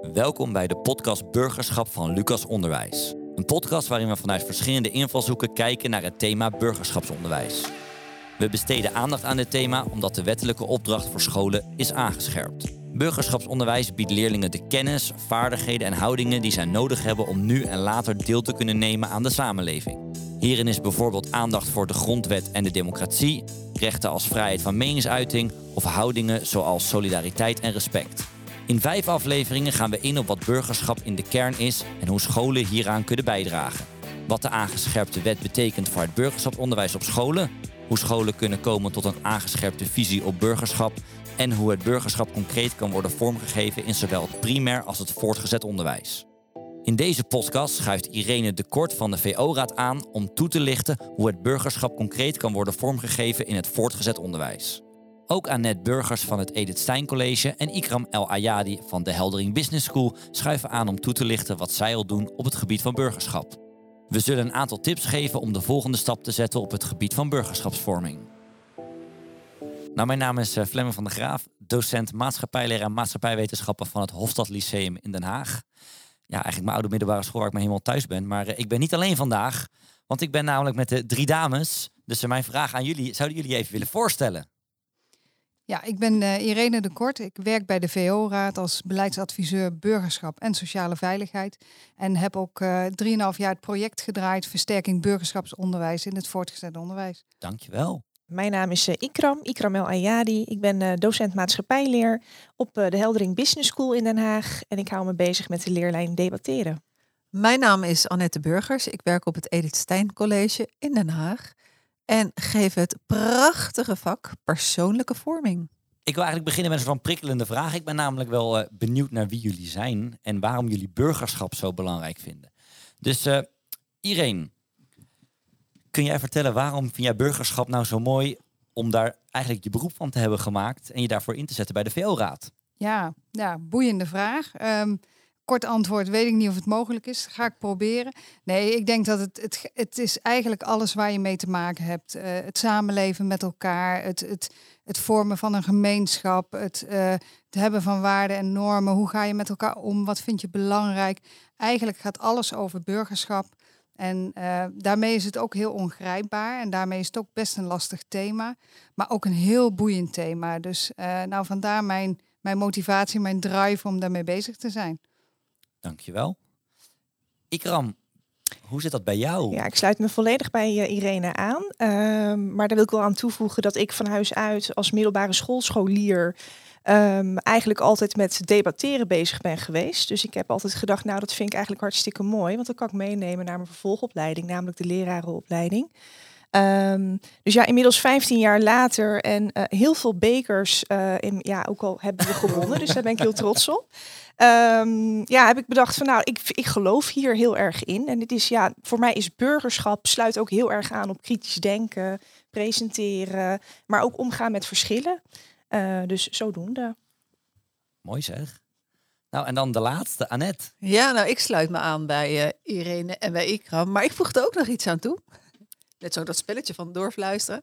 Welkom bij de podcast Burgerschap van Lucas Onderwijs. Een podcast waarin we vanuit verschillende invalshoeken kijken naar het thema burgerschapsonderwijs. We besteden aandacht aan dit thema omdat de wettelijke opdracht voor scholen is aangescherpt. Burgerschapsonderwijs biedt leerlingen de kennis, vaardigheden en houdingen die zij nodig hebben om nu en later deel te kunnen nemen aan de samenleving. Hierin is bijvoorbeeld aandacht voor de grondwet en de democratie, rechten als vrijheid van meningsuiting of houdingen zoals solidariteit en respect. In vijf afleveringen gaan we in op wat burgerschap in de kern is en hoe scholen hieraan kunnen bijdragen. Wat de aangescherpte wet betekent voor het burgerschapsonderwijs op scholen, hoe scholen kunnen komen tot een aangescherpte visie op burgerschap en hoe het burgerschap concreet kan worden vormgegeven in zowel het primair als het voortgezet onderwijs. In deze podcast schuift Irene de Kort van de VO-raad aan om toe te lichten hoe het burgerschap concreet kan worden vormgegeven in het voortgezet onderwijs. Ook Annette Burgers van het Edith Stein College en Ikram El Ayadi van de Heldering Business School schuiven aan om toe te lichten wat zij al doen op het gebied van burgerschap. We zullen een aantal tips geven om de volgende stap te zetten op het gebied van burgerschapsvorming. Nou, mijn naam is eh, Flemming van der Graaf, docent maatschappijleraar en maatschappijwetenschappen van het Hofstad Lyceum in Den Haag. Ja, eigenlijk mijn oude middelbare school waar ik me helemaal thuis ben. Maar eh, ik ben niet alleen vandaag, want ik ben namelijk met de drie dames. Dus mijn vraag aan jullie, zouden jullie even willen voorstellen? Ja, ik ben uh, Irene de Kort. Ik werk bij de VO-raad als beleidsadviseur burgerschap en sociale veiligheid. En heb ook uh, drieënhalf jaar het project gedraaid Versterking burgerschapsonderwijs in het voortgezet onderwijs. Dankjewel. Mijn naam is uh, Ikram, Ikram El Ayadi. Ik ben docent maatschappijleer op de Heldering Business School in Den Haag. En ik hou me bezig met de leerlijn debatteren. Mijn naam is Annette Burgers. Ik werk op het Edith Stein College in Den Haag en geef het prachtige vak persoonlijke vorming. Ik wil eigenlijk beginnen met een van prikkelende vraag. Ik ben namelijk wel uh, benieuwd naar wie jullie zijn en waarom jullie burgerschap zo belangrijk vinden. Dus uh, Irene, kun jij vertellen waarom vind jij burgerschap nou zo mooi om daar eigenlijk je beroep van te hebben gemaakt en je daarvoor in te zetten bij de VO-raad? Ja, ja, boeiende vraag. Um, kort antwoord, weet ik niet of het mogelijk is. Ga ik proberen. Nee, ik denk dat het, het, het is eigenlijk alles waar je mee te maken hebt. Uh, het samenleven met elkaar, het, het, het vormen van een gemeenschap, het, uh, het hebben van waarden en normen. Hoe ga je met elkaar om? Wat vind je belangrijk? Eigenlijk gaat alles over burgerschap. En uh, daarmee is het ook heel ongrijpbaar. En daarmee is het ook best een lastig thema. Maar ook een heel boeiend thema. Dus nou, vandaar mijn, mijn motivatie, mijn drive om daarmee bezig te zijn. Dankjewel. Ikram, hoe zit dat bij jou? Ja, ik sluit me volledig bij uh, Irene aan. Uh, maar daar wil ik wel aan toevoegen dat ik van huis uit als middelbare schoolscholier um, eigenlijk altijd met debatteren bezig ben geweest. Dus ik heb altijd gedacht, nou dat vind ik eigenlijk hartstikke mooi, want dan kan ik meenemen naar mijn vervolgopleiding, namelijk de lerarenopleiding. Um, dus ja, inmiddels 15 jaar later en uh, heel veel bekers, uh, in, ja, ook al hebben we gewonnen, dus daar ben ik heel trots op. Um, ja, heb ik bedacht van nou, ik, ik geloof hier heel erg in. En dit is ja, voor mij is burgerschap sluit ook heel erg aan op kritisch denken, presenteren, maar ook omgaan met verschillen. Uh, dus zodoende. Mooi zeg. Nou, en dan de laatste, Annette. Ja, nou, ik sluit me aan bij uh, Irene en bij Ikram, maar ik voeg er ook nog iets aan toe. Net zo dat spelletje van doorfluisteren.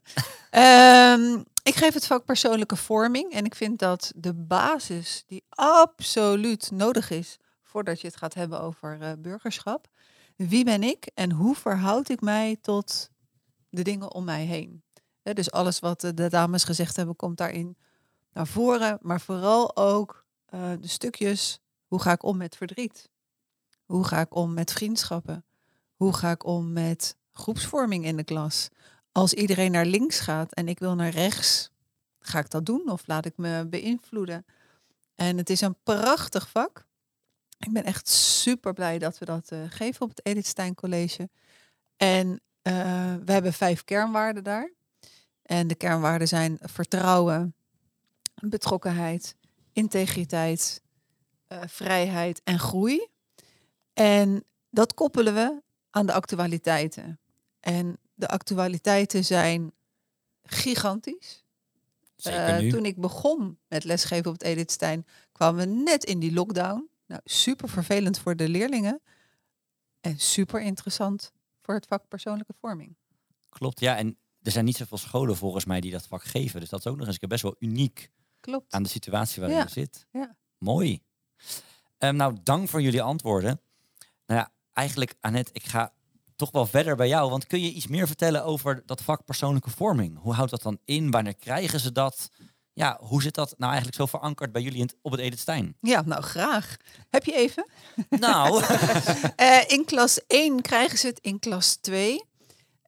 um, ik geef het vak persoonlijke vorming en ik vind dat de basis die absoluut nodig is voordat je het gaat hebben over uh, burgerschap. Wie ben ik en hoe verhoud ik mij tot de dingen om mij heen? He, dus alles wat de dames gezegd hebben komt daarin naar voren, maar vooral ook uh, de stukjes hoe ga ik om met verdriet? Hoe ga ik om met vriendschappen? Hoe ga ik om met groepsvorming in de klas. Als iedereen naar links gaat en ik wil naar rechts, ga ik dat doen of laat ik me beïnvloeden? En het is een prachtig vak. Ik ben echt super blij dat we dat uh, geven op het Edith Stein College. En uh, we hebben vijf kernwaarden daar. En de kernwaarden zijn vertrouwen, betrokkenheid, integriteit, uh, vrijheid en groei. En dat koppelen we aan de actualiteiten. En de actualiteiten zijn gigantisch. Uh, toen ik begon met lesgeven op het Edith Stein, kwamen we net in die lockdown. Nou, super vervelend voor de leerlingen. En super interessant voor het vak persoonlijke vorming. Klopt, ja. En er zijn niet zoveel scholen volgens mij die dat vak geven. Dus dat is ook nog eens best wel uniek Klopt. aan de situatie waarin ja. je zit. Ja. Mooi. Ehm, nou, dank voor jullie antwoorden. Nou ja, eigenlijk, Annette, ik ga toch wel verder bij jou. Want kun je iets meer vertellen over dat vak persoonlijke vorming? Hoe houdt dat dan in? Wanneer krijgen ze dat? Ja, hoe zit dat nou eigenlijk zo verankerd bij jullie op het Edith Stein? Ja, nou graag. Heb je even? Nou, Eh, in klas 1 krijgen ze het in klas 2.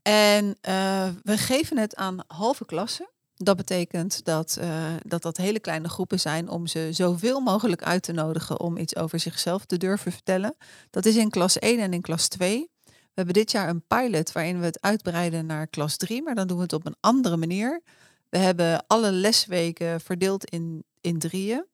En eh, we geven het aan halve klassen. Dat betekent dat, eh, dat dat hele kleine groepen zijn om ze zoveel mogelijk uit te nodigen om iets over zichzelf te durven vertellen. Dat is in klas 1 en in klas 2. We hebben dit jaar een pilot waarin we het uitbreiden naar klas 3, maar dan doen we het op een andere manier. We hebben alle lesweken verdeeld in, in drieën.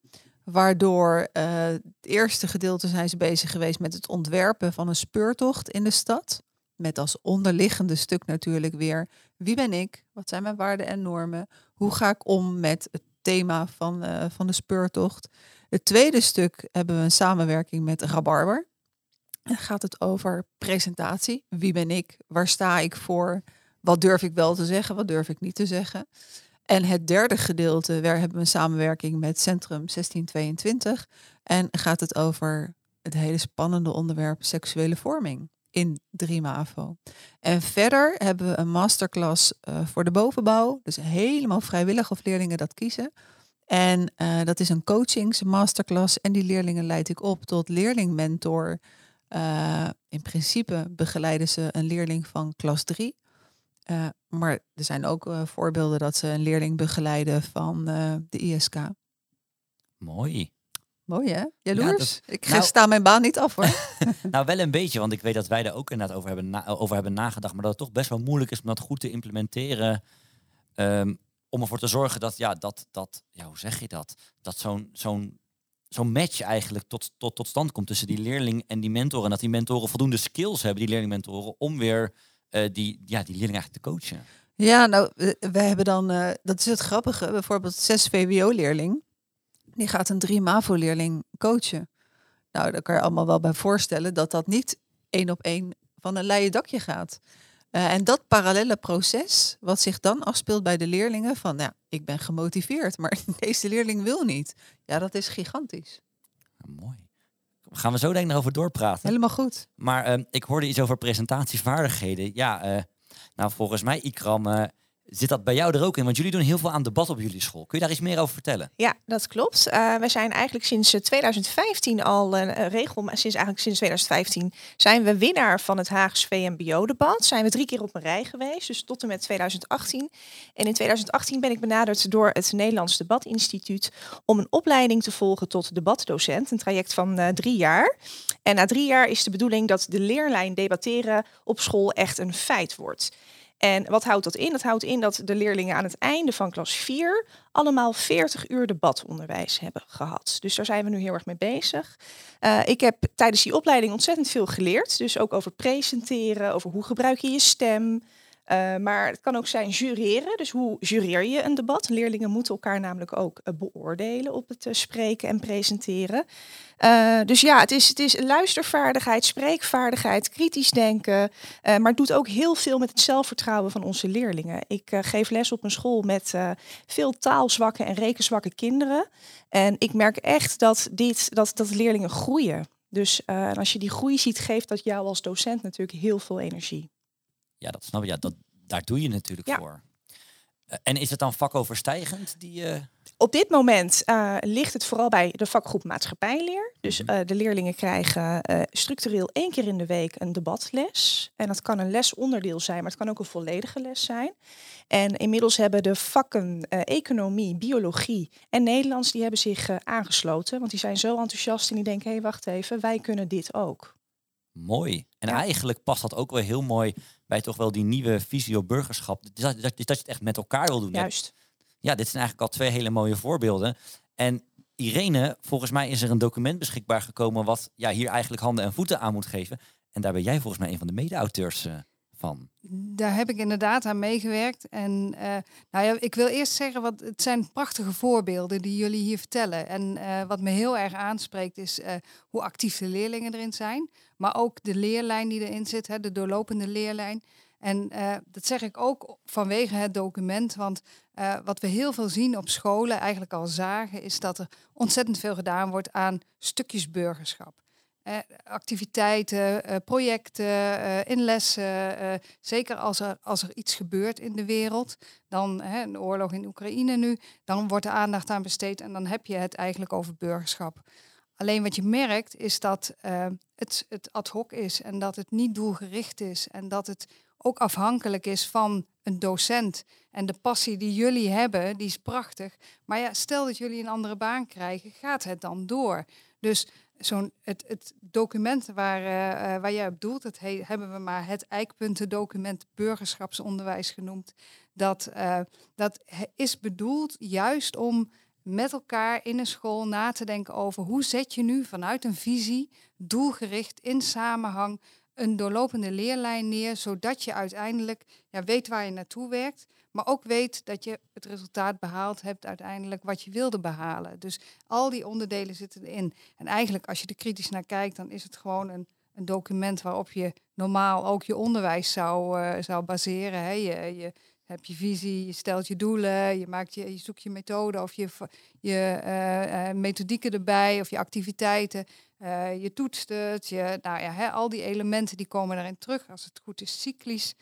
Waardoor eh, het eerste gedeelte zijn ze bezig geweest met het ontwerpen van een speurtocht in de stad. Met als onderliggende stuk natuurlijk weer wie ben ik? Wat zijn mijn waarden en normen? Hoe ga ik om met het thema van, eh, van de speurtocht? Het tweede stuk hebben we een samenwerking met Rabarber. Gaat het over presentatie. Wie ben ik? Waar sta ik voor? Wat durf ik wel te zeggen? Wat durf ik niet te zeggen? En het derde gedeelte, daar hebben we een samenwerking met Centrum 1622. En gaat het over het hele spannende onderwerp seksuele vorming in 3 MAVO. En verder hebben we een masterclass eh, voor de bovenbouw. Dus helemaal vrijwillig of leerlingen dat kiezen. En eh, dat is een coachings masterclass. En die leerlingen leid ik op tot leerlingmentor. Eh, in principe begeleiden ze een leerling van klas 3. Uh, maar er zijn ook uh, voorbeelden dat ze een leerling begeleiden van de ISK. mooi. Mooi hè? Jaloers? Ja, ik nou- sta mijn baan niet af hoor. Nou, wel een beetje, want ik weet dat wij er ook inderdaad over hebben, na- over hebben nagedacht. Maar dat het toch best wel moeilijk is om dat goed te implementeren. ehm, om ervoor te zorgen dat, ja, dat, dat ja, hoe zeg je dat? Dat zo'n zo'n zo'n match eigenlijk tot, tot, tot stand komt tussen die leerling en die mentor. En dat die mentoren voldoende skills hebben, die leerlingmentoren, om weer eh, die, ja, die leerling eigenlijk te coachen. Ja, nou, we, hebben dan, eh, dat is het grappige, bijvoorbeeld 6 VWO-leerling, die gaat een 3 MAVO-leerling coachen. Nou, daar kan je allemaal wel bij voorstellen dat dat niet één op één van een leien dakje gaat. Eh, en dat parallele proces, wat zich dan afspeelt bij de leerlingen, van ja, ik ben gemotiveerd, maar deze leerling wil niet. Ja, dat is gigantisch. Ja, mooi. Gaan we zo denk ik nog over doorpraten. Helemaal goed. Maar ehm, ik hoorde iets over presentatievaardigheden. Ja, eh, nou volgens mij, Ikram, eh, zit dat bij jou er ook in? Want jullie doen heel veel aan debat op jullie school. Kun je daar iets meer over vertellen? Ja, dat klopt. Eh we zijn eigenlijk sinds eh, 2015 al een eh, regel, maar sinds eigenlijk sinds 2015 zijn we winnaar van het Haags VMBO-debat. Zijn we drie keer op een rij geweest, dus tot en met 2018. En in 2018 ben ik benaderd door het Nederlands Debatinstituut om een opleiding te volgen tot debatdocent, een traject van eh, drie jaar. En na drie jaar is de bedoeling dat de leerlijn debatteren op school echt een feit wordt. En wat houdt dat in? Dat houdt in dat de leerlingen aan het einde van klas 4 allemaal 40 uur debatonderwijs hebben gehad. Dus daar zijn we nu heel erg mee bezig. Eh, ik heb tijdens die opleiding ontzettend veel geleerd. Dus ook over presenteren, over hoe gebruik je je stem. Uh, maar het kan ook zijn jureren. Dus hoe jureer je een debat? Leerlingen moeten elkaar namelijk ook uh, beoordelen op het uh, spreken en presenteren. dus ja, het is, het is luistervaardigheid, spreekvaardigheid, kritisch denken. maar het doet ook heel veel met het zelfvertrouwen van onze leerlingen. Ik geef les op een school met veel taalzwakke en rekenzwakke kinderen. En ik merk echt dat, dit, dat, dat leerlingen groeien. Dus als je die groei ziet, geeft dat jou als docent natuurlijk heel veel energie. Ja, dat snap ik. Ja, dat, daar doe je natuurlijk Ja. voor. Eh, en is het dan vakoverstijgend? Die, eh, Op dit moment uh, ligt het vooral bij de vakgroep maatschappijleer. Dus Mhm. uh, de leerlingen krijgen structureel één keer in de week een debatles. En dat kan een lesonderdeel zijn, maar het kan ook een volledige les zijn. En inmiddels hebben de vakken eh, economie, biologie en Nederlands, die hebben zich eh, aangesloten. Want die zijn zo enthousiast en die denken, hé, hey, wacht even, wij kunnen dit ook. mooi. En Ja. eigenlijk past dat ook wel heel mooi bij toch wel die nieuwe visie op burgerschap. Dat, dat, dat je het echt met elkaar wil doen. Juist. Ja, dit zijn eigenlijk al twee hele mooie voorbeelden. En Irene, volgens mij is er een document beschikbaar gekomen wat ja, hier eigenlijk handen en voeten aan moet geven. En daar ben jij volgens mij een van de mede-auteurs eh, Daar heb ik inderdaad aan meegewerkt. En eh, nou ja, ik wil eerst zeggen, wat, het zijn prachtige voorbeelden die jullie hier vertellen. En eh, wat me heel erg aanspreekt is eh, hoe actief de leerlingen erin zijn. Maar ook de leerlijn die erin zit, hè, de doorlopende leerlijn. En dat zeg ik ook vanwege het document, want wat we heel veel zien op scholen, eigenlijk al zagen, is dat er ontzettend veel gedaan wordt aan stukjes burgerschap. Activiteiten, projecten, in lessen. zeker als er, als er iets gebeurt in de wereld, dan een oorlog in Oekraïne nu, dan wordt de aandacht aan besteed en dan heb je het eigenlijk over burgerschap. Alleen wat je merkt is dat het, het ad hoc is en dat het niet doelgericht is en dat het ook afhankelijk is van een docent. En de passie die jullie hebben, die is prachtig. Maar ja, stel dat jullie een andere baan krijgen, gaat het dan door? Dus zo'n het, het document waar, uh, waar jij op doelt, dat hebben we maar het eikpuntendocument burgerschapsonderwijs genoemd. Dat, uh, dat is bedoeld juist om met elkaar in een school na te denken over hoe zet je nu vanuit een visie, doelgericht, in samenhang, een doorlopende leerlijn neer, zodat je uiteindelijk ja, weet waar je naartoe werkt, maar ook weet dat je het resultaat behaald hebt uiteindelijk wat je wilde behalen. Dus al die onderdelen zitten erin. En eigenlijk als je er kritisch naar kijkt, dan is het gewoon een, een document waarop je normaal ook je onderwijs zou, uh, zou baseren. Hè. Je hebt je visie, je stelt je doelen, je, maakt je, je zoekt je methode of je, je uh, uh, methodieken erbij of je activiteiten. Uh, je toetst het, je, nou ja, al die elementen die komen daarin terug. Als het goed is, cyclisch.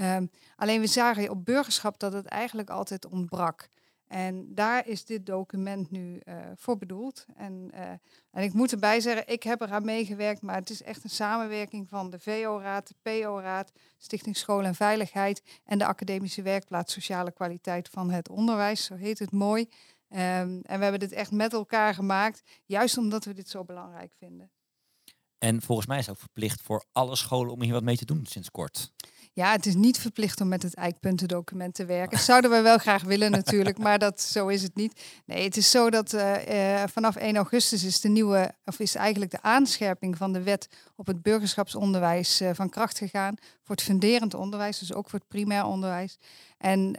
Um, alleen we zagen op burgerschap dat het eigenlijk altijd ontbrak. En daar is dit document nu uh, voor bedoeld. En, uh, en ik moet erbij zeggen, ik heb eraan meegewerkt, maar het is echt een samenwerking van de VO-raad, de PO-raad, Stichting School en Veiligheid en de Academische Werkplaats Sociale Kwaliteit van het Onderwijs, zo heet het mooi. Um, en we hebben dit echt met elkaar gemaakt, juist omdat we dit zo belangrijk vinden. En volgens mij is het ook verplicht voor alle scholen om hier wat mee te doen sinds kort. Ja, het is niet verplicht om met het eikpuntendocument te werken. Zouden we wel graag willen natuurlijk, maar dat, zo is het niet. Nee, het is zo dat uh, vanaf 1 augustus is de nieuwe, of is eigenlijk de aanscherping van de wet op het burgerschapsonderwijs uh, van kracht gegaan. Voor het funderend onderwijs, dus ook voor het primair onderwijs. En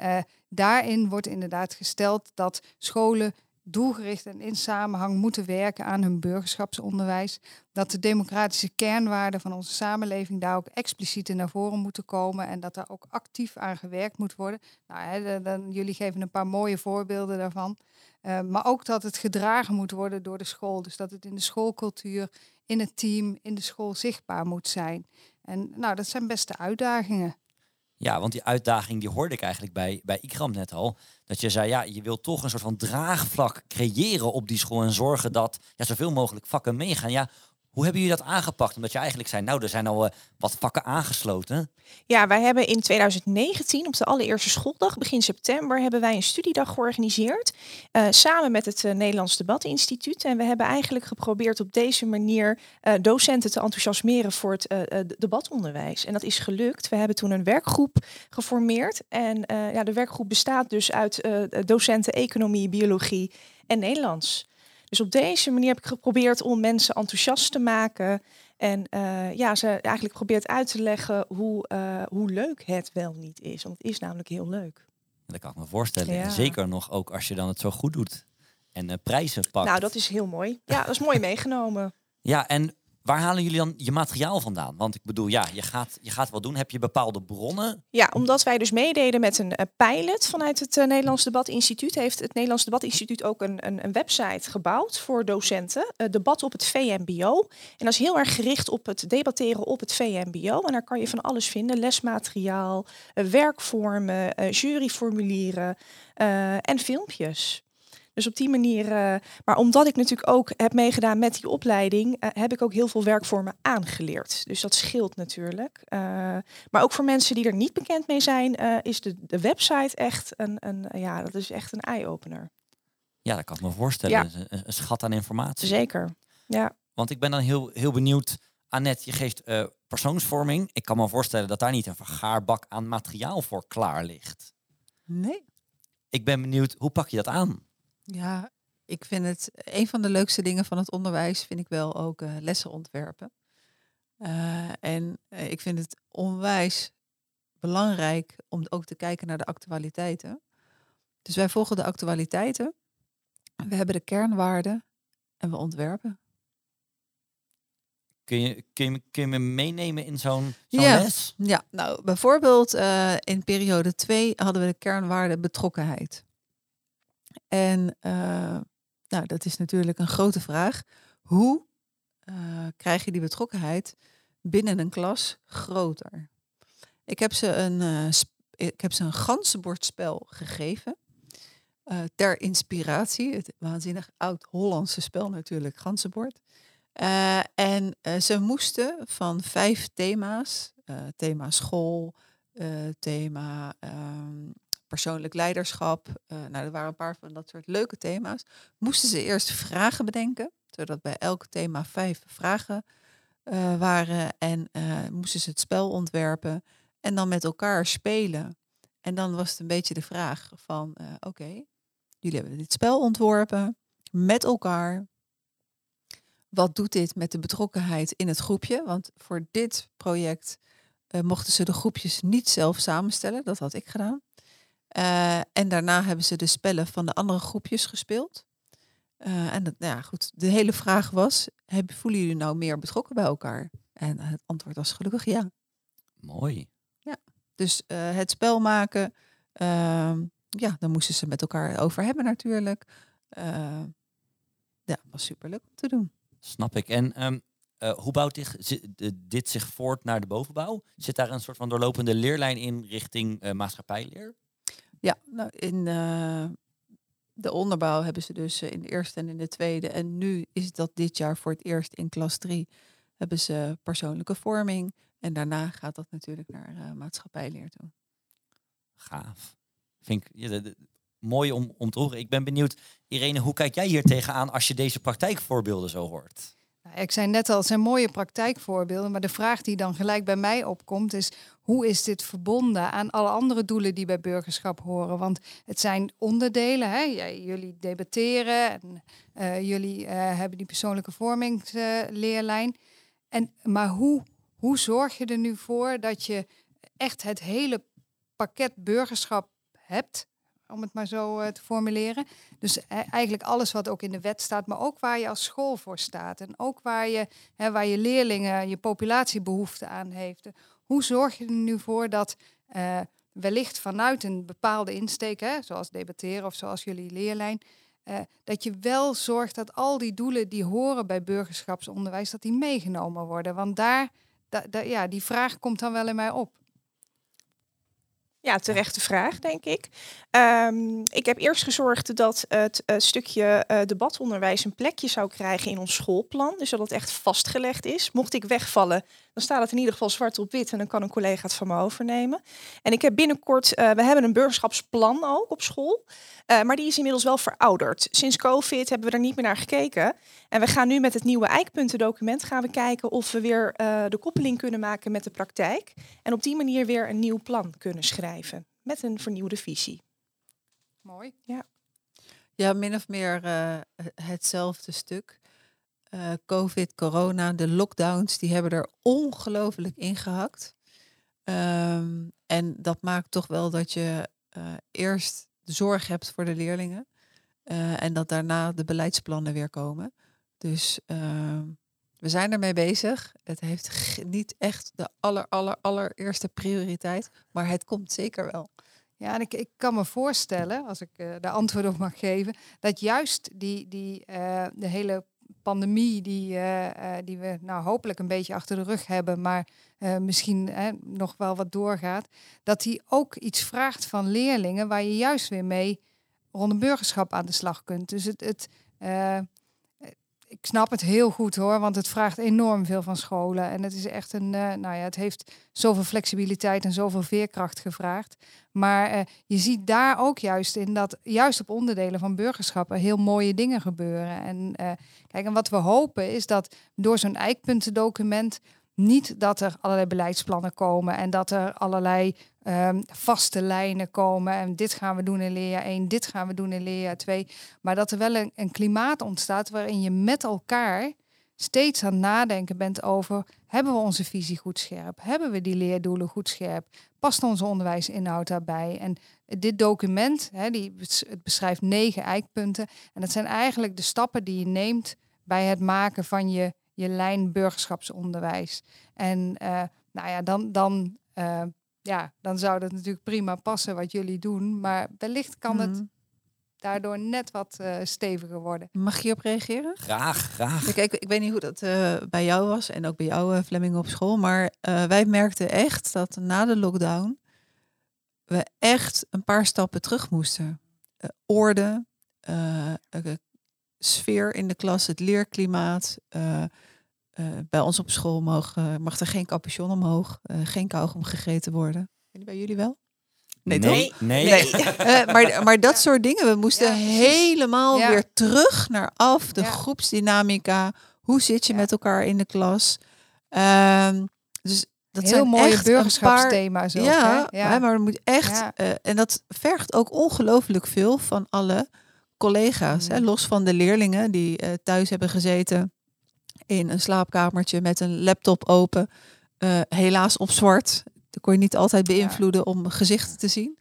daarin wordt inderdaad gesteld dat scholen doelgericht en in samenhang moeten werken aan hun burgerschapsonderwijs. Dat de democratische kernwaarden van onze samenleving daar ook expliciet naar voren moeten komen en dat daar ook actief aan gewerkt moet worden. Nou, hè, dan, jullie geven een paar mooie voorbeelden daarvan. Uh, maar ook dat het gedragen moet worden door de school. Dus dat het in de schoolcultuur, in het team, in de school zichtbaar moet zijn. En nou, dat zijn beste uitdagingen. Ja, want die uitdaging die hoorde ik eigenlijk bij, bij Ikram net al. Dat je zei, ja, je wil toch een soort van draagvlak creëren op die school en zorgen dat ja, zoveel mogelijk vakken meegaan. Ja, hoe hebben jullie dat aangepakt? Omdat je eigenlijk zei, nou, er zijn al uh, wat vakken aangesloten. Ja, wij hebben in 2019, op de allereerste schooldag, begin september, hebben wij een studiedag georganiseerd. Uh, samen met het uh, Nederlands Debatinstituut. En we hebben eigenlijk geprobeerd op deze manier docenten te enthousiasmeren voor het debatonderwijs. En dat is gelukt. We hebben toen een werkgroep geformeerd. En ja, de werkgroep bestaat dus uit docenten economie, biologie en Nederlands. Dus op deze manier heb ik geprobeerd om mensen enthousiast te maken. En uh, ja, ze eigenlijk probeert uit te leggen hoe, uh, hoe leuk het wel niet is. Want het is namelijk heel leuk. Dat kan ik me voorstellen. Ja. Zeker nog ook als je dan het zo goed doet. En uh, prijzen pakt. Nou, dat is heel mooi. Ja, dat is mooi meegenomen. Ja, en Waar halen jullie dan je materiaal vandaan? Want ik bedoel, ja, je gaat, je gaat wel doen. Heb je bepaalde bronnen? Ja, omdat wij dus meededen met een uh, pilot vanuit het uh, Nederlands Debatinstituut, heeft het Nederlands Debatinstituut ook een, een, een website gebouwd voor docenten. Uh, debat op het VMBO. En dat is heel erg gericht op het debatteren op het VMBO. En daar kan je van alles vinden: lesmateriaal, werkvormen, juryformulieren en filmpjes. Dus op die manier, uh, maar omdat ik natuurlijk ook heb meegedaan met die opleiding, uh, heb ik ook heel veel werkvormen aangeleerd. Dus dat scheelt natuurlijk. Uh, maar ook voor mensen die er niet bekend mee zijn, is de, de website echt een, een, ja, dat is echt een eye-opener. Ja, dat kan ik me voorstellen. Ja. Een, een, schat aan informatie. Zeker, ja. Want ik ben dan heel, heel benieuwd. Annette, je geeft persoonsvorming. Ik kan me voorstellen dat daar niet een vergaarbak aan materiaal voor klaar ligt. Nee. Ik ben benieuwd, hoe pak je dat aan? Ja, ik vind het een van de leukste dingen van het onderwijs vind ik wel ook uh, lessen ontwerpen. Uh, en uh, ik vind het onwijs belangrijk om ook te kijken naar de actualiteiten. Dus wij volgen de actualiteiten. We hebben de kernwaarden en we ontwerpen. Kun je, kun je, kun je me meenemen in zo'n zo'n Ja. les? Ja, nou bijvoorbeeld eh, in periode 2 hadden we de kernwaarde betrokkenheid. En eh, nou, dat is natuurlijk een grote vraag. Hoe eh, krijg je die betrokkenheid binnen een klas groter? Ik heb ze een, sp- ik heb ze een ganzenbordspel gegeven. ter inspiratie. Het waanzinnig oud-Hollandse spel natuurlijk, ganzenbord. En ze moesten van vijf thema's, thema school, thema ehm, persoonlijk leiderschap, eh, nou er waren een paar van dat soort leuke thema's, moesten ze eerst vragen bedenken, zodat bij elk thema vijf vragen eh, waren en eh, moesten ze het spel ontwerpen en dan met elkaar spelen. En dan was het een beetje de vraag van, oké, jullie hebben dit spel ontworpen met elkaar. Wat doet dit met de betrokkenheid in het groepje? Want voor dit project mochten ze de groepjes niet zelf samenstellen. Dat had ik gedaan. Eh, en daarna hebben ze de spellen van de andere groepjes gespeeld. Eh, en dat, nou ja, goed. De hele vraag was: hebben, voelen jullie nou meer betrokken bij elkaar? En het antwoord was gelukkig ja. Mooi. Dus eh, het spel maken, ehm, ja, daar moesten ze met elkaar over hebben natuurlijk. Ja, was superleuk om te doen. Snap ik. En ehm, eh, hoe bouwt dit, zich voort naar de bovenbouw? Zit daar een soort van doorlopende leerlijn in richting maatschappijleer? Ja, nou, in eh, de onderbouw hebben ze dus eh, in de eerste en in de tweede. En nu is dat dit jaar voor het eerst in klas drie. Hebben ze persoonlijke vorming. En daarna gaat dat natuurlijk naar eh, maatschappijleer toe. Gaaf. Vind ik mooi om, om te horen. Ik ben benieuwd, Irene, hoe kijk jij hier tegenaan als je deze praktijkvoorbeelden zo hoort? Nou, ik zei net al, het zijn mooie praktijkvoorbeelden, maar de vraag die dan gelijk bij mij opkomt is, hoe is dit verbonden aan alle andere doelen die bij burgerschap horen? Want het zijn onderdelen, hè? Jullie debatteren en eh, jullie eh, hebben die persoonlijke vormingsleerlijn. en, maar hoe, hoe zorg je er nu voor dat je echt het hele pakket burgerschap hebt, om het maar zo eh, te formuleren? Dus e- eigenlijk alles wat ook in de wet staat, maar ook waar je als school voor staat. En ook waar je, waar je leerlingen, je populatie behoefte aan heeft. Hoe zorg je er nu voor dat eh, wellicht vanuit een bepaalde insteek, hè, zoals debatteren of zoals jullie leerlijn, eh, dat je wel zorgt dat al die doelen die horen bij burgerschapsonderwijs, dat die meegenomen worden. Want daar, da- da- ja, die vraag komt dan wel in mij op. Ja, terechte vraag, denk ik. Ehm, ik heb eerst gezorgd dat het eh, stukje eh, debatonderwijs een plekje zou krijgen in ons schoolplan. Dus dat het echt vastgelegd is. Mocht ik wegvallen, dan staat het in ieder geval zwart op wit en dan kan een collega het van me overnemen. En ik heb binnenkort, eh, we hebben een burgerschapsplan ook op school. Eh, maar die is inmiddels wel verouderd. Sinds COVID hebben we er niet meer naar gekeken. En we gaan nu met het nieuwe eikpuntendocument gaan we kijken of we weer eh, de koppeling kunnen maken met de praktijk. En op die manier weer een nieuw plan kunnen schrijven. Met een vernieuwde visie. Mooi. Ja, min of meer eh, hetzelfde stuk. Eh, Covid, corona, de lockdowns, die hebben er ongelooflijk ingehakt. Ehm, en dat maakt toch wel dat je eh, eerst zorg hebt voor de leerlingen. eh, en dat daarna de beleidsplannen weer komen. Dus ehm, we zijn ermee bezig. Het heeft niet echt de aller, aller, allereerste prioriteit. Maar het komt zeker wel. Ja, en ik, ik kan me voorstellen, als ik de antwoord op mag geven, dat juist die, die, de hele pandemie die, eh, eh, die we nou hopelijk een beetje achter de rug hebben, maar eh, misschien nog wel wat doorgaat, dat die ook iets vraagt van leerlingen waar je juist weer mee rond een burgerschap aan de slag kunt. Dus het, het ik snap het heel goed hoor, want het vraagt enorm veel van scholen. En het is echt een, eh, nou ja, het heeft zoveel flexibiliteit en zoveel veerkracht gevraagd. Maar eh, je ziet daar ook juist in dat juist op onderdelen van burgerschappen heel mooie dingen gebeuren. En eh, kijk, en wat we hopen is dat door zo'n eikpuntendocument niet dat er allerlei beleidsplannen komen en dat er allerlei ehm, vaste lijnen komen. En dit gaan we doen in leerjaar 1, dit gaan we doen in leerjaar 2. Maar dat er wel een, een klimaat ontstaat waarin je met elkaar steeds aan nadenken bent over... hebben we onze visie goed scherp? Hebben we die leerdoelen goed scherp? Past onze onderwijsinhoud daarbij? En dit document, hè, die, het beschrijft negen eikpunten. En dat zijn eigenlijk de stappen die je neemt bij het maken van je je lijn burgerschapsonderwijs. En uh, nou ja, dan, dan, uh, ja, dan zou dat natuurlijk prima passen wat jullie doen. Maar wellicht kan het Mhm. daardoor net wat uh, steviger worden. Mag je op reageren? Graag, graag. Kijk, ik, ik weet niet hoe dat uh, bij jou was en ook bij jou, uh, Fleming, op school. Maar uh, wij merkten echt dat na de lockdown we echt een paar stappen terug moesten. Uh, orde, sfeer in de klas, het leerklimaat. Bij ons op school mag, mag er geen capuchon omhoog, geen kauwgom gegeten worden. bij jullie wel? Nee, nee. toch? Nee. nee. uh, maar, maar dat soort dingen. We moesten ja, helemaal ja. weer terug naar af. De ja. groepsdynamica. Hoe zit je met elkaar in de klas? Um, dus dat Heel zijn mooie echt burgerschapsthema's. Paar, ja, ja. maar er moet echt. Uh, en dat vergt ook ongelooflijk veel van alle collega's. Mm. Hè, los van de leerlingen die uh, thuis hebben gezeten in een slaapkamertje met een laptop open. Uh, helaas op zwart. Dat kon je niet altijd beïnvloeden ja. om gezichten te zien.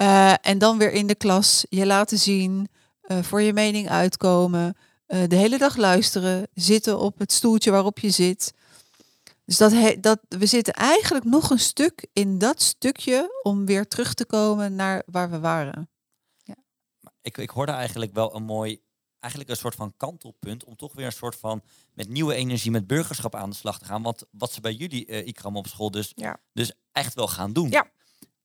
Uh, en dan weer in de klas je laten zien, uh, voor je mening uitkomen, de hele dag luisteren, zitten op het stoeltje waarop je zit. Dus dat, dat we zitten eigenlijk nog een stuk in dat stukje om weer terug te komen naar waar we waren. Ja. Ik, ik hoorde eigenlijk wel een mooi, eigenlijk een soort van kantelpunt om toch weer een soort van met nieuwe energie, met burgerschap aan de slag te gaan. Want wat ze bij jullie, uh, Ikram, op school dus, ja. dus echt wel gaan doen. Ja.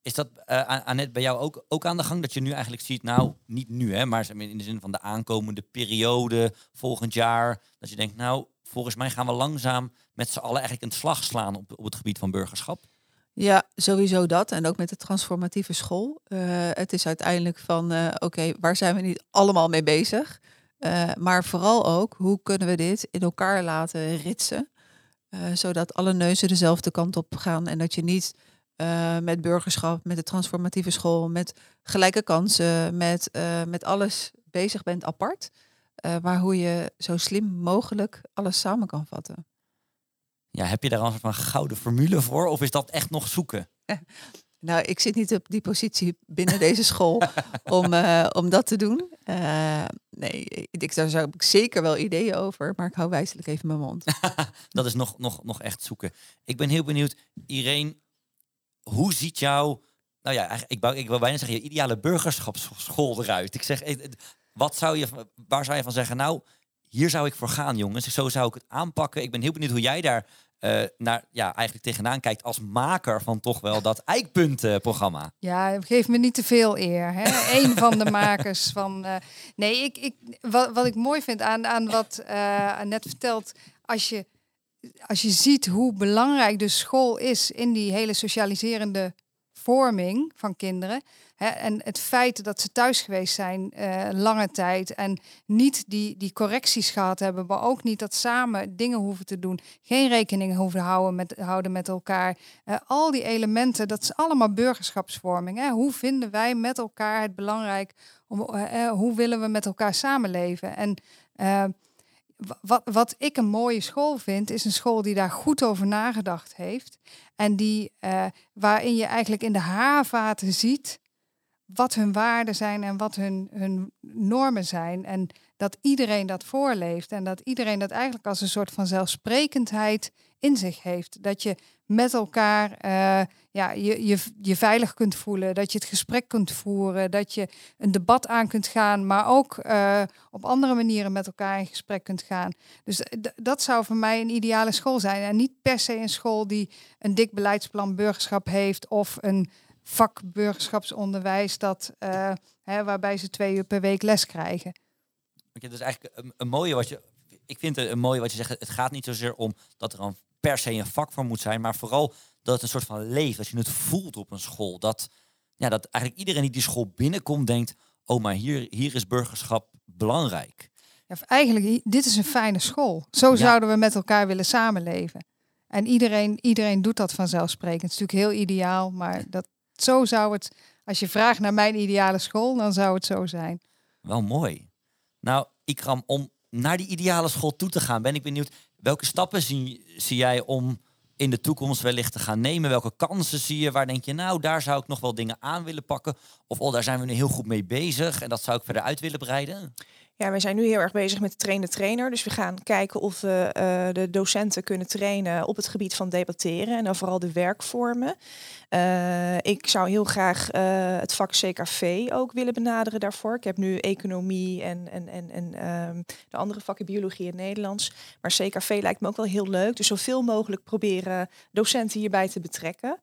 Is dat, uh, Annette, bij jou ook, ook aan de gang? Dat je nu eigenlijk ziet, nou, niet nu, hè, maar in de zin van de aankomende periode, volgend jaar. Dat je denkt, nou, volgens mij gaan we langzaam met z'n allen eigenlijk een slag slaan op, op het gebied van burgerschap. Ja, sowieso dat. En ook met de transformatieve school. Uh, het is uiteindelijk van, uh, oké, okay, waar zijn we niet allemaal mee bezig? Uh, maar vooral ook, hoe kunnen we dit in elkaar laten ritsen? Uh, zodat alle neuzen dezelfde kant op gaan. En dat je niet uh, met burgerschap, met de transformatieve school, met gelijke kansen, met, met alles bezig bent apart. maar hoe je zo slim mogelijk alles samen kan vatten. Ja, heb je daar een soort van gouden formule voor? Of is dat echt nog zoeken? Nou, ik zit niet op die positie binnen deze school om, uh, om dat te doen. Uh, nee, ik, daar zou ik zeker wel ideeën over, maar ik hou wijselijk even mijn mond. dat is nog, nog, nog echt zoeken. Ik ben heel benieuwd, Irene, hoe ziet jouw, nou ja, ik, wou, ik wil bijna zeggen, je ideale burgerschapsschool eruit? Ik zeg, wat zou je, waar zou je van zeggen, nou, hier zou ik voor gaan, jongens. Zo zou ik het aanpakken. Ik ben heel benieuwd hoe jij daar uh, naar, ja, eigenlijk tegenaan kijkt als maker van toch wel dat eikpuntenprogramma. Ja, geef me niet te veel eer. Hè? Eén van de makers van. Uh, nee, ik, ik, wat, wat ik mooi vind aan, aan wat uh, Annette vertelt, als je, als je ziet hoe belangrijk de school is in die hele socialiserende vorming van kinderen. En het feit dat ze thuis geweest zijn uh, lange tijd en niet die, die correcties gehad hebben, maar ook niet dat samen dingen hoeven te doen, geen rekening hoeven houden met, houden met elkaar. Uh, al die elementen, dat is allemaal burgerschapsvorming. Hè? Hoe vinden wij met elkaar het belangrijk? Om, uh, hoe willen we met elkaar samenleven? En wat, wat ik een mooie school vind, is een school die daar goed over nagedacht heeft. En die, waarin je eigenlijk in de haarvaten ziet wat hun waarden zijn en wat hun, hun normen zijn. En dat iedereen dat voorleeft en dat iedereen dat eigenlijk als een soort van zelfsprekendheid in zich heeft. Dat je met elkaar uh, ja, je, je, je veilig kunt voelen, dat je het gesprek kunt voeren, dat je een debat aan kunt gaan, maar ook uh, op andere manieren met elkaar in gesprek kunt gaan. Dus dat zou voor mij een ideale school zijn. En niet per se een school die een dik beleidsplan burgerschap heeft of een vak burgerschapsonderwijs dat, uh, hè, waarbij ze twee uur per week les krijgen. Okay, dus eigenlijk een, een, mooie wat je. Ik vind het een mooie wat je zegt. Het gaat niet zozeer om dat er een per se een vak voor moet zijn, maar vooral dat het een soort van leeft. Dat je het voelt op een school. Dat, ja, dat eigenlijk iedereen die die school binnenkomt denkt: oh, maar hier, hier is burgerschap belangrijk. Ja, eigenlijk, dit is een fijne school. Zo ja. zouden we met elkaar willen samenleven. En iedereen, iedereen doet dat vanzelfsprekend. Het is natuurlijk heel ideaal, maar dat, zo zou het, als je vraagt naar mijn ideale school, dan zou het zo zijn. Wel mooi. Nou, Ikram, om naar die ideale school toe te gaan, ben ik benieuwd, welke stappen zie, zie jij om in de toekomst wellicht te gaan nemen? Welke kansen zie je? Waar denk je, nou, daar zou ik nog wel dingen aan willen pakken? Of oh, daar zijn we nu heel goed mee bezig en dat zou ik verder uit willen breiden? Ja, wij zijn nu heel erg bezig met de trainer-trainer. Dus we gaan kijken of we uh, de docenten kunnen trainen op het gebied van debatteren en dan vooral de werkvormen. Uh, ik zou heel graag uh, het vak CKV ook willen benaderen daarvoor. Ik heb nu economie en, en, en, en um, de andere vakken biologie en Nederlands. Maar CKV lijkt me ook wel heel leuk. Dus zoveel mogelijk proberen docenten hierbij te betrekken.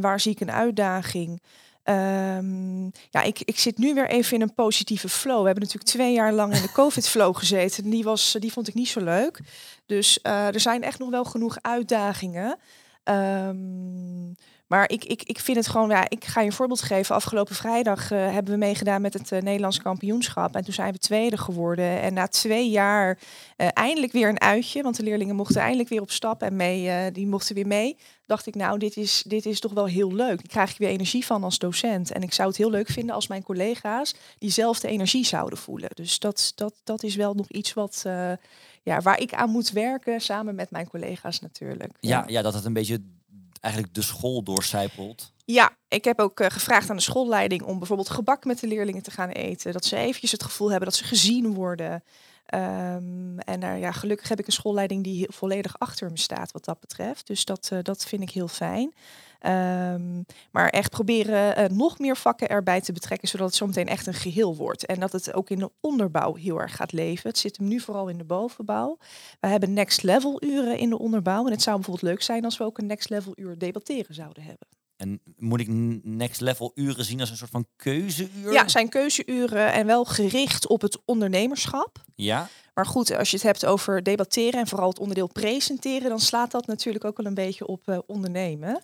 waar zie ik een uitdaging? Um, ja, ik, ik zit nu weer even in een positieve flow. We hebben natuurlijk twee jaar lang in de COVID-flow gezeten. Die, was, die vond ik niet zo leuk. Dus uh, er zijn echt nog wel genoeg uitdagingen. Um, maar ik, ik, ik vind het gewoon, ja, ik ga je een voorbeeld geven. Afgelopen vrijdag uh, hebben we meegedaan met het uh, Nederlands kampioenschap. En toen zijn we tweede geworden. En na twee jaar uh, eindelijk weer een uitje. Want de leerlingen mochten eindelijk weer op stap en mee, die mochten weer mee. Dacht ik, nou, dit is, dit is toch wel heel leuk. Ik krijg ik weer energie van als docent. En ik zou het heel leuk vinden als mijn collega's diezelfde energie zouden voelen. Dus dat, dat, dat is wel nog iets wat, ja, waar ik aan moet werken, samen met mijn collega's natuurlijk. Ja, ja, ja dat het een beetje eigenlijk de school doorcijpelt. Ja, ik heb ook uh, gevraagd aan de schoolleiding om bijvoorbeeld gebak met de leerlingen te gaan eten. Dat ze eventjes het gevoel hebben dat ze gezien worden. Um, en uh, ja, gelukkig heb ik een schoolleiding die volledig achter me staat wat dat betreft. Dus dat, uh, dat vind ik heel fijn. Um, maar echt proberen uh, nog meer vakken erbij te betrekken, zodat het zometeen echt een geheel wordt. En dat het ook in de onderbouw heel erg gaat leven. Het zit hem nu vooral in de bovenbouw. We hebben next level uren in de onderbouw. En het zou bijvoorbeeld leuk zijn als we ook een next level uur debatteren zouden hebben. En moet ik next level uren zien als een soort van keuzeuur? Ja, zijn keuzeuren en wel gericht op het ondernemerschap. Ja. Maar goed, als je het hebt over debatteren en vooral het onderdeel presenteren, dan slaat dat natuurlijk ook wel een beetje op uh, ondernemen.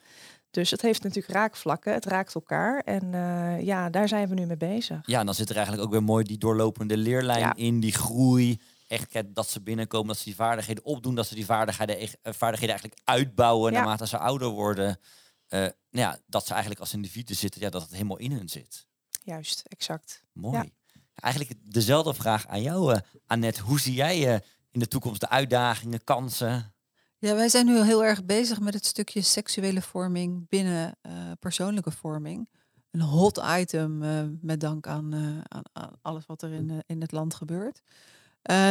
Dus het heeft natuurlijk raakvlakken, het raakt elkaar. En uh, ja, daar zijn we nu mee bezig. Ja, en dan zit er eigenlijk ook weer mooi die doorlopende leerlijn ja. in, die groei. Echt dat ze binnenkomen, dat ze die vaardigheden opdoen, dat ze die vaardigheden, uh, vaardigheden eigenlijk uitbouwen ja. naarmate ze ouder worden. Uh, nou ja, dat ze eigenlijk als individuen zitten, ja, dat het helemaal in hun zit. Juist, exact. Mooi. Ja. Eigenlijk dezelfde vraag aan jou, Annette. Hoe zie jij in de toekomst de uitdagingen, kansen? Ja, wij zijn nu heel erg bezig met het stukje seksuele vorming binnen uh, persoonlijke vorming. Een hot item uh, met dank aan, uh, aan, aan, alles wat er in, in het land gebeurt.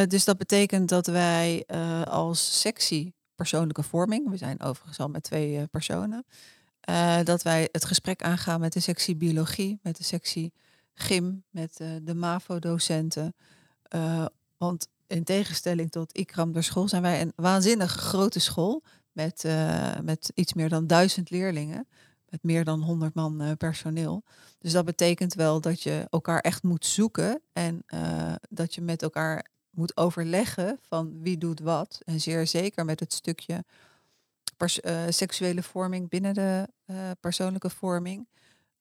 dus dat betekent dat wij als sectie persoonlijke vorming, we zijn overigens al met twee personen, dat wij het gesprek aangaan met de sectie biologie, met de sectie gym, met de MAVO-docenten. want in tegenstelling tot Ikram de school zijn wij een waanzinnig grote school met, uh, met iets meer dan duizend leerlingen, met meer dan 100 man uh, personeel. Dus dat betekent wel dat je elkaar echt moet zoeken en uh, dat je met elkaar moet overleggen van wie doet wat. En zeer zeker met het stukje seksuele vorming binnen de persoonlijke vorming.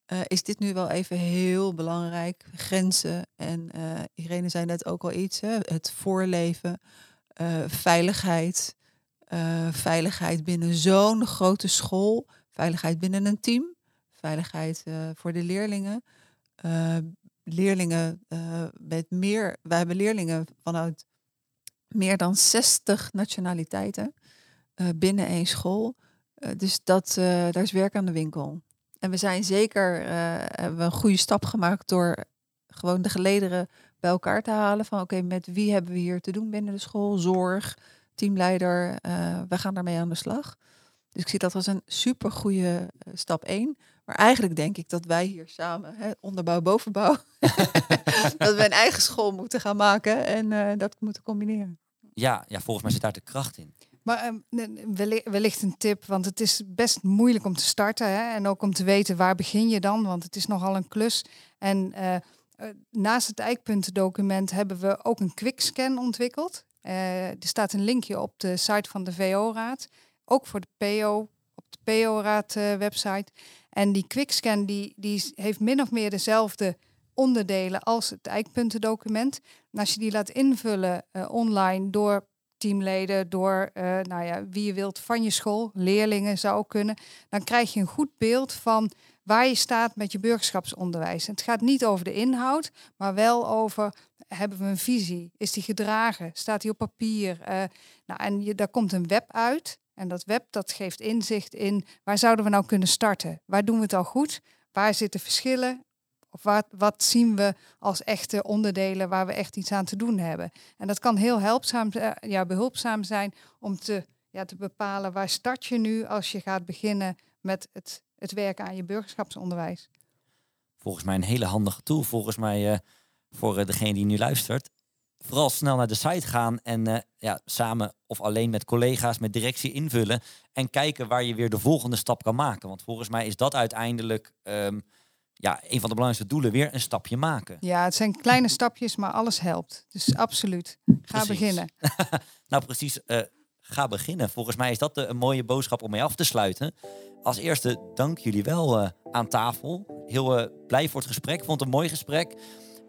Uh, is dit nu wel even heel belangrijk. Grenzen. En uh, Irene zei net ook al iets. Hè? Het voorleven. Uh, veiligheid. veiligheid binnen zo'n grote school. Veiligheid binnen een team. Veiligheid voor de leerlingen. leerlingen met meer. Wij hebben leerlingen vanuit meer dan 60 nationaliteiten binnen één school. dus dat, daar is werk aan de winkel. En we zijn zeker, uh, hebben we een goede stap gemaakt door gewoon de gelederen bij elkaar te halen. Van oké, okay, met wie hebben we hier te doen binnen de school? Zorg, teamleider, uh, we gaan daarmee aan de slag. Dus ik zie dat als een super goede uh, stap één. Maar eigenlijk denk ik dat wij hier samen, hè, onderbouw, bovenbouw, dat we een eigen school moeten gaan maken en dat moeten combineren. Ja, ja, volgens mij zit daar de kracht in. Maar um, wellicht een tip, want het is best moeilijk om te starten. Hè? En ook om te weten waar begin je dan, want het is nogal een klus. En uh, naast het eikpuntendocument hebben we ook een quickscan ontwikkeld. Uh, er staat een linkje op de site van de VO-raad. Ook voor de PO, op de PO-raad uh, website. En die quickscan die, die heeft min of meer dezelfde onderdelen als het eikpuntendocument. En als je die laat invullen online door teamleden, door uh, nou ja, wie je wilt van je school, leerlingen zou kunnen, dan krijg je een goed beeld van waar je staat met je burgerschapsonderwijs. Het gaat niet over de inhoud, maar wel over hebben we een visie? Is die gedragen? Staat die op papier? Uh, nou, en je, daar komt een web uit. En dat web dat geeft inzicht in waar zouden we nou kunnen starten? Waar doen we het al goed? Waar zitten verschillen? Of wat, wat zien we als echte onderdelen waar we echt iets aan te doen hebben. En dat kan heel helpzaam, ja, behulpzaam zijn om te, ja, te bepalen waar start je nu als je gaat beginnen met het, het werken aan je burgerschapsonderwijs. Volgens mij een hele handige tool, volgens mij uh, voor degene die nu luistert vooral snel naar de site gaan en ja, samen of alleen met collega's, met directie invullen. En kijken waar je weer de volgende stap kan maken. Want volgens mij is dat uiteindelijk um, ja, een van de belangrijkste doelen, weer een stapje maken. Ja, het zijn kleine stapjes, maar alles helpt. Dus absoluut. Ga beginnen. nou, precies. Uh, ga beginnen. Volgens mij is dat de, een mooie boodschap om mee af te sluiten. Als eerste, dank jullie wel uh, aan tafel. Heel blij voor het gesprek. Vond het een mooi gesprek.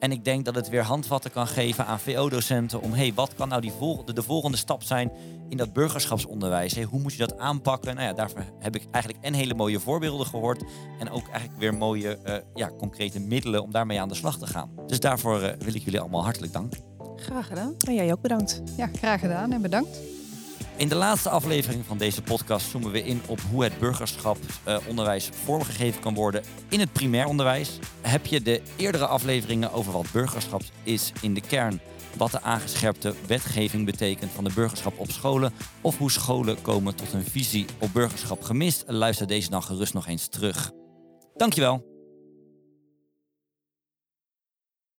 En ik denk dat het weer handvatten kan geven aan VO-docenten om, hey, wat kan nou die volgende, de volgende stap zijn in dat burgerschapsonderwijs? Hey, hoe moet je dat aanpakken? Nou ja, daarvoor heb ik eigenlijk en hele mooie voorbeelden gehoord en ook eigenlijk weer mooie, uh, ja, concrete middelen om daarmee aan de slag te gaan. Dus daarvoor uh, wil ik jullie allemaal hartelijk danken. Graag gedaan. En jij ook bedankt. Ja, graag gedaan en bedankt. In de laatste aflevering van deze podcast zoomen we in op hoe het burgerschapsonderwijs uh, vormgegeven kan worden in het primair onderwijs. Heb je de eerdere afleveringen over wat burgerschap is in de kern, wat de aangescherpte wetgeving betekent van de burgerschap op scholen of hoe scholen komen tot een visie op burgerschap gemist, luister deze dan gerust nog eens terug. Dankjewel.